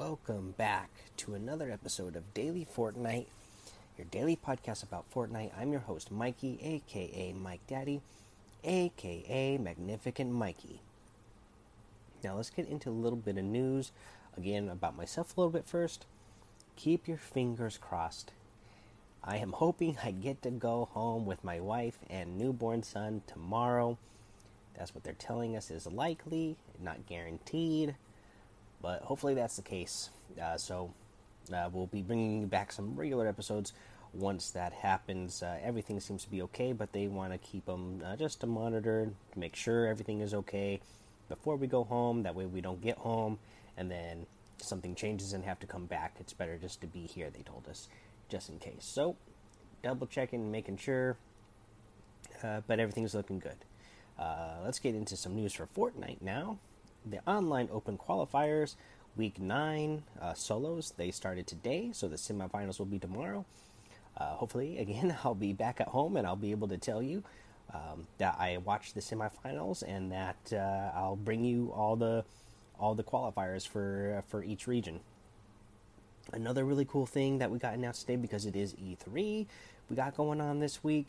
welcome back to another episode of Daily Fortnite, your daily podcast about Fortnite. I'm your host, Mikey, aka Mike Daddy, aka Magnificent Mikey. Now, let's get into a little bit of news again about myself a little bit first. Keep your fingers crossed. I am hoping I get to go home with my wife and newborn son tomorrow. That's what they're telling us is likely, not guaranteed but hopefully that's the case. Uh, so uh, we'll be bringing back some regular episodes once that happens. Uh, everything seems to be okay, but they want to keep them uh, just to monitor, to make sure everything is okay before we go home. That way we don't get home and then something changes and have to come back. It's better just to be here, they told us, just in case. So double checking, making sure, uh, but everything's looking good. Uh, let's get into some news for Fortnite now the online open qualifiers week nine uh, solos they started today so the semifinals will be tomorrow. Uh, hopefully again i'll be back at home and i'll be able to tell you um, that i watched the semifinals and that uh, i'll bring you all the all the qualifiers for uh, for each region. Another really cool thing that we got announced today because it is e3 we got going on this week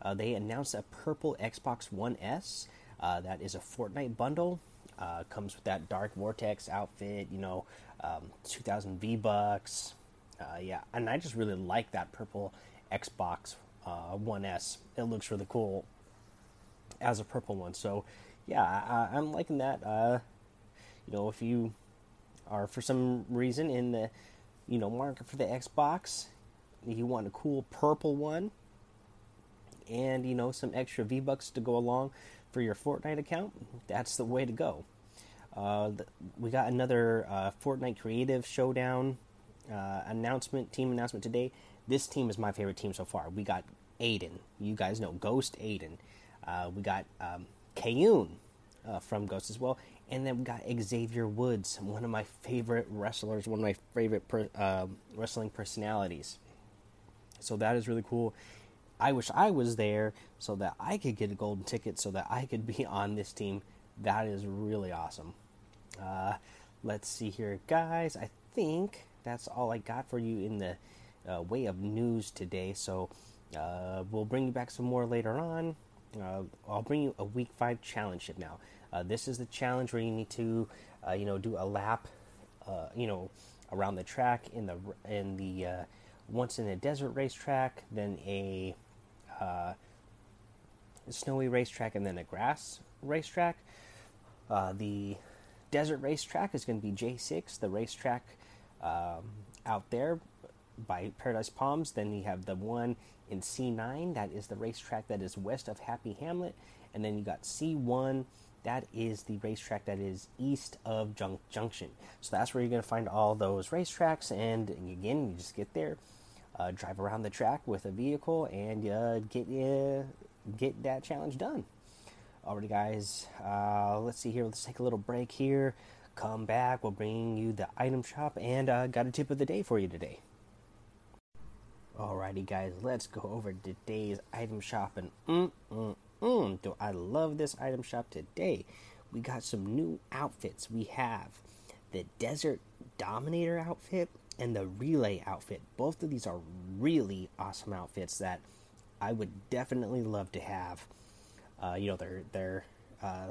uh, they announced a purple xbox one s uh, that is a fortnite bundle uh, comes with that Dark Vortex outfit, you know, um, 2000 V Bucks. Uh, yeah, and I just really like that purple Xbox uh, One S. It looks really cool as a purple one. So, yeah, I, am liking that. Uh, you know, if you are for some reason in the, you know, market for the Xbox, you want a cool purple one, and you know some extra V Bucks to go along for your Fortnite account, that's the way to go. Uh, we got another uh, Fortnite Creative Showdown uh, announcement, team announcement today. This team is my favorite team so far. We got Aydan. You guys know Ghost Aydan. We got um, Kayun from Ghost as well. And then we got Xavier Woods, one of my favorite wrestlers, one of my favorite per, uh, wrestling personalities. So that is really cool. I wish I was there so that I could get a golden ticket so that I could be on this team. That is really awesome. Uh, let's see here, guys. I think that's all I got for you in the uh, way of news today. So uh, we'll bring you back some more later on. Uh, I'll bring you a week five challenge ship now. Uh, this is the challenge where you need to, uh, you know, do a lap, you know, around the track in the in the once in a desert racetrack, then a snowy racetrack, and then a grass racetrack. the desert racetrack is going to be J6, the racetrack um, out there by Paradise Palms. Then you have the one in C9, that is the racetrack that is west of Happy Hamlet. And then you got C1, that is the racetrack that is east of Junk Junction. So that's where you're going to find all those racetracks. And again, you just get there, uh, drive around the track with a vehicle, and uh, get uh, get that challenge done. Alrighty, guys, uh, let's see here. Let's take a little break here. Come back. We'll bring you the item shop and uh, got a tip of the day for you today. Alrighty, guys, let's go over today's item shop. And mm, mm, mm, do I love this item shop today? We got some new outfits. We have the Desert Dominator outfit and the Relay outfit. Both of these are really awesome outfits that I would definitely love to have. Uh, you know, they're they're uh,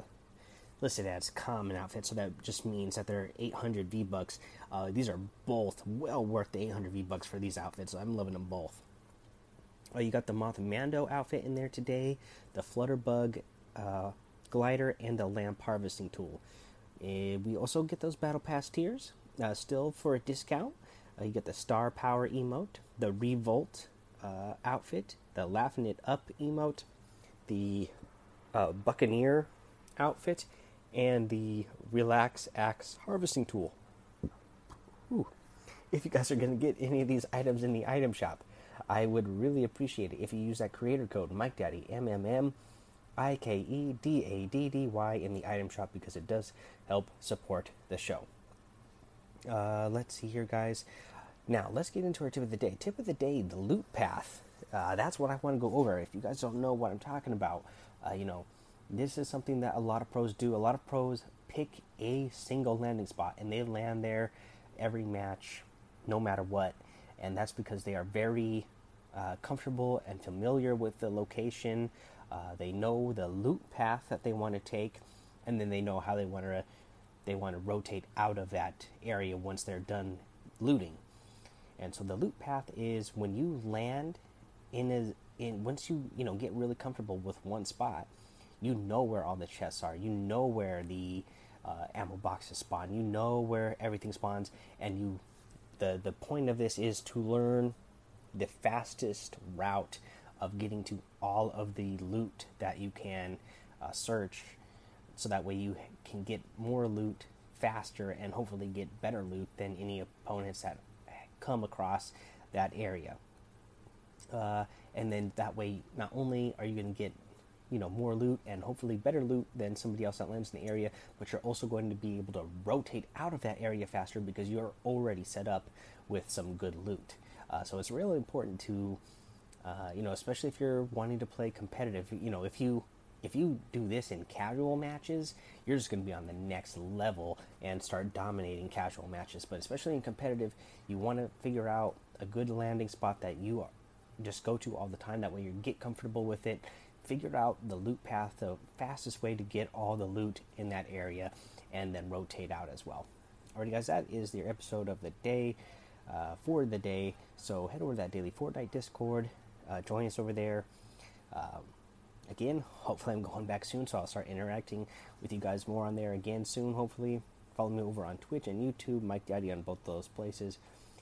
listed as common outfits, so that just means that they're 800 V bucks. Uh, these are both well worth the 800 V bucks for these outfits. I'm loving them both. Uh, you got the Mothmando outfit in there today, the Flutterbug uh, glider, and the lamp harvesting tool. And we also get those battle pass tiers uh, still for a discount. you get the star power emote, the revolt outfit, the laughing it up emote, the uh, Buccaneer outfit and the Relax Axe harvesting tool. Ooh. If you guys are going to get any of these items in the item shop, I would really appreciate it if you use that creator code Mike MikeDaddy M M M I K E D A D D Y in the item shop because it does help support the show. Uh, let's see here, guys. Now let's get into our tip of the day. Tip of the day: the loot path. Uh, that's what I want to go over. If you guys don't know what I'm talking about, uh, you know, this is something that a lot of pros do. A lot of pros pick a single landing spot and they land there every match, no matter what. And that's because they are very uh, comfortable and familiar with the location. Uh, they know the loot path that they want to take, and then they know how they want to they want to rotate out of that area once they're done looting. And so the loot path is when you land in a in once you you know get really comfortable with one spot, you know where all the chests are. You know where the uh, ammo boxes spawn. You know where everything spawns, and you the the point of this is to learn the fastest route of getting to all of the loot that you can uh, search, so that way you can get more loot faster and hopefully get better loot than any opponents that come across that area. Uh, and then that way, not only are you going to get you know more loot and hopefully better loot than somebody else that lands in the area but you're also going to be able to rotate out of that area faster because you're already set up with some good loot. Uh, so it's really important to uh, you know especially if you're wanting to play competitive you know if you if you do this in casual matches you're just going to be on the next level and start dominating casual matches. But especially in competitive you want to figure out a good landing spot that you just go to all the time that way you get comfortable with it Figure out the loot path, the fastest way to get all the loot in that area, and then rotate out as well. Alrighty, guys, that is the episode of the day uh, for the day. So head over to that daily Fortnite Discord, uh, join us over there. Um, again, hopefully, I'm going back soon, so I'll start interacting with you guys more on there again soon. Hopefully, follow me over on Twitch and YouTube, Mike Daddy on both those places.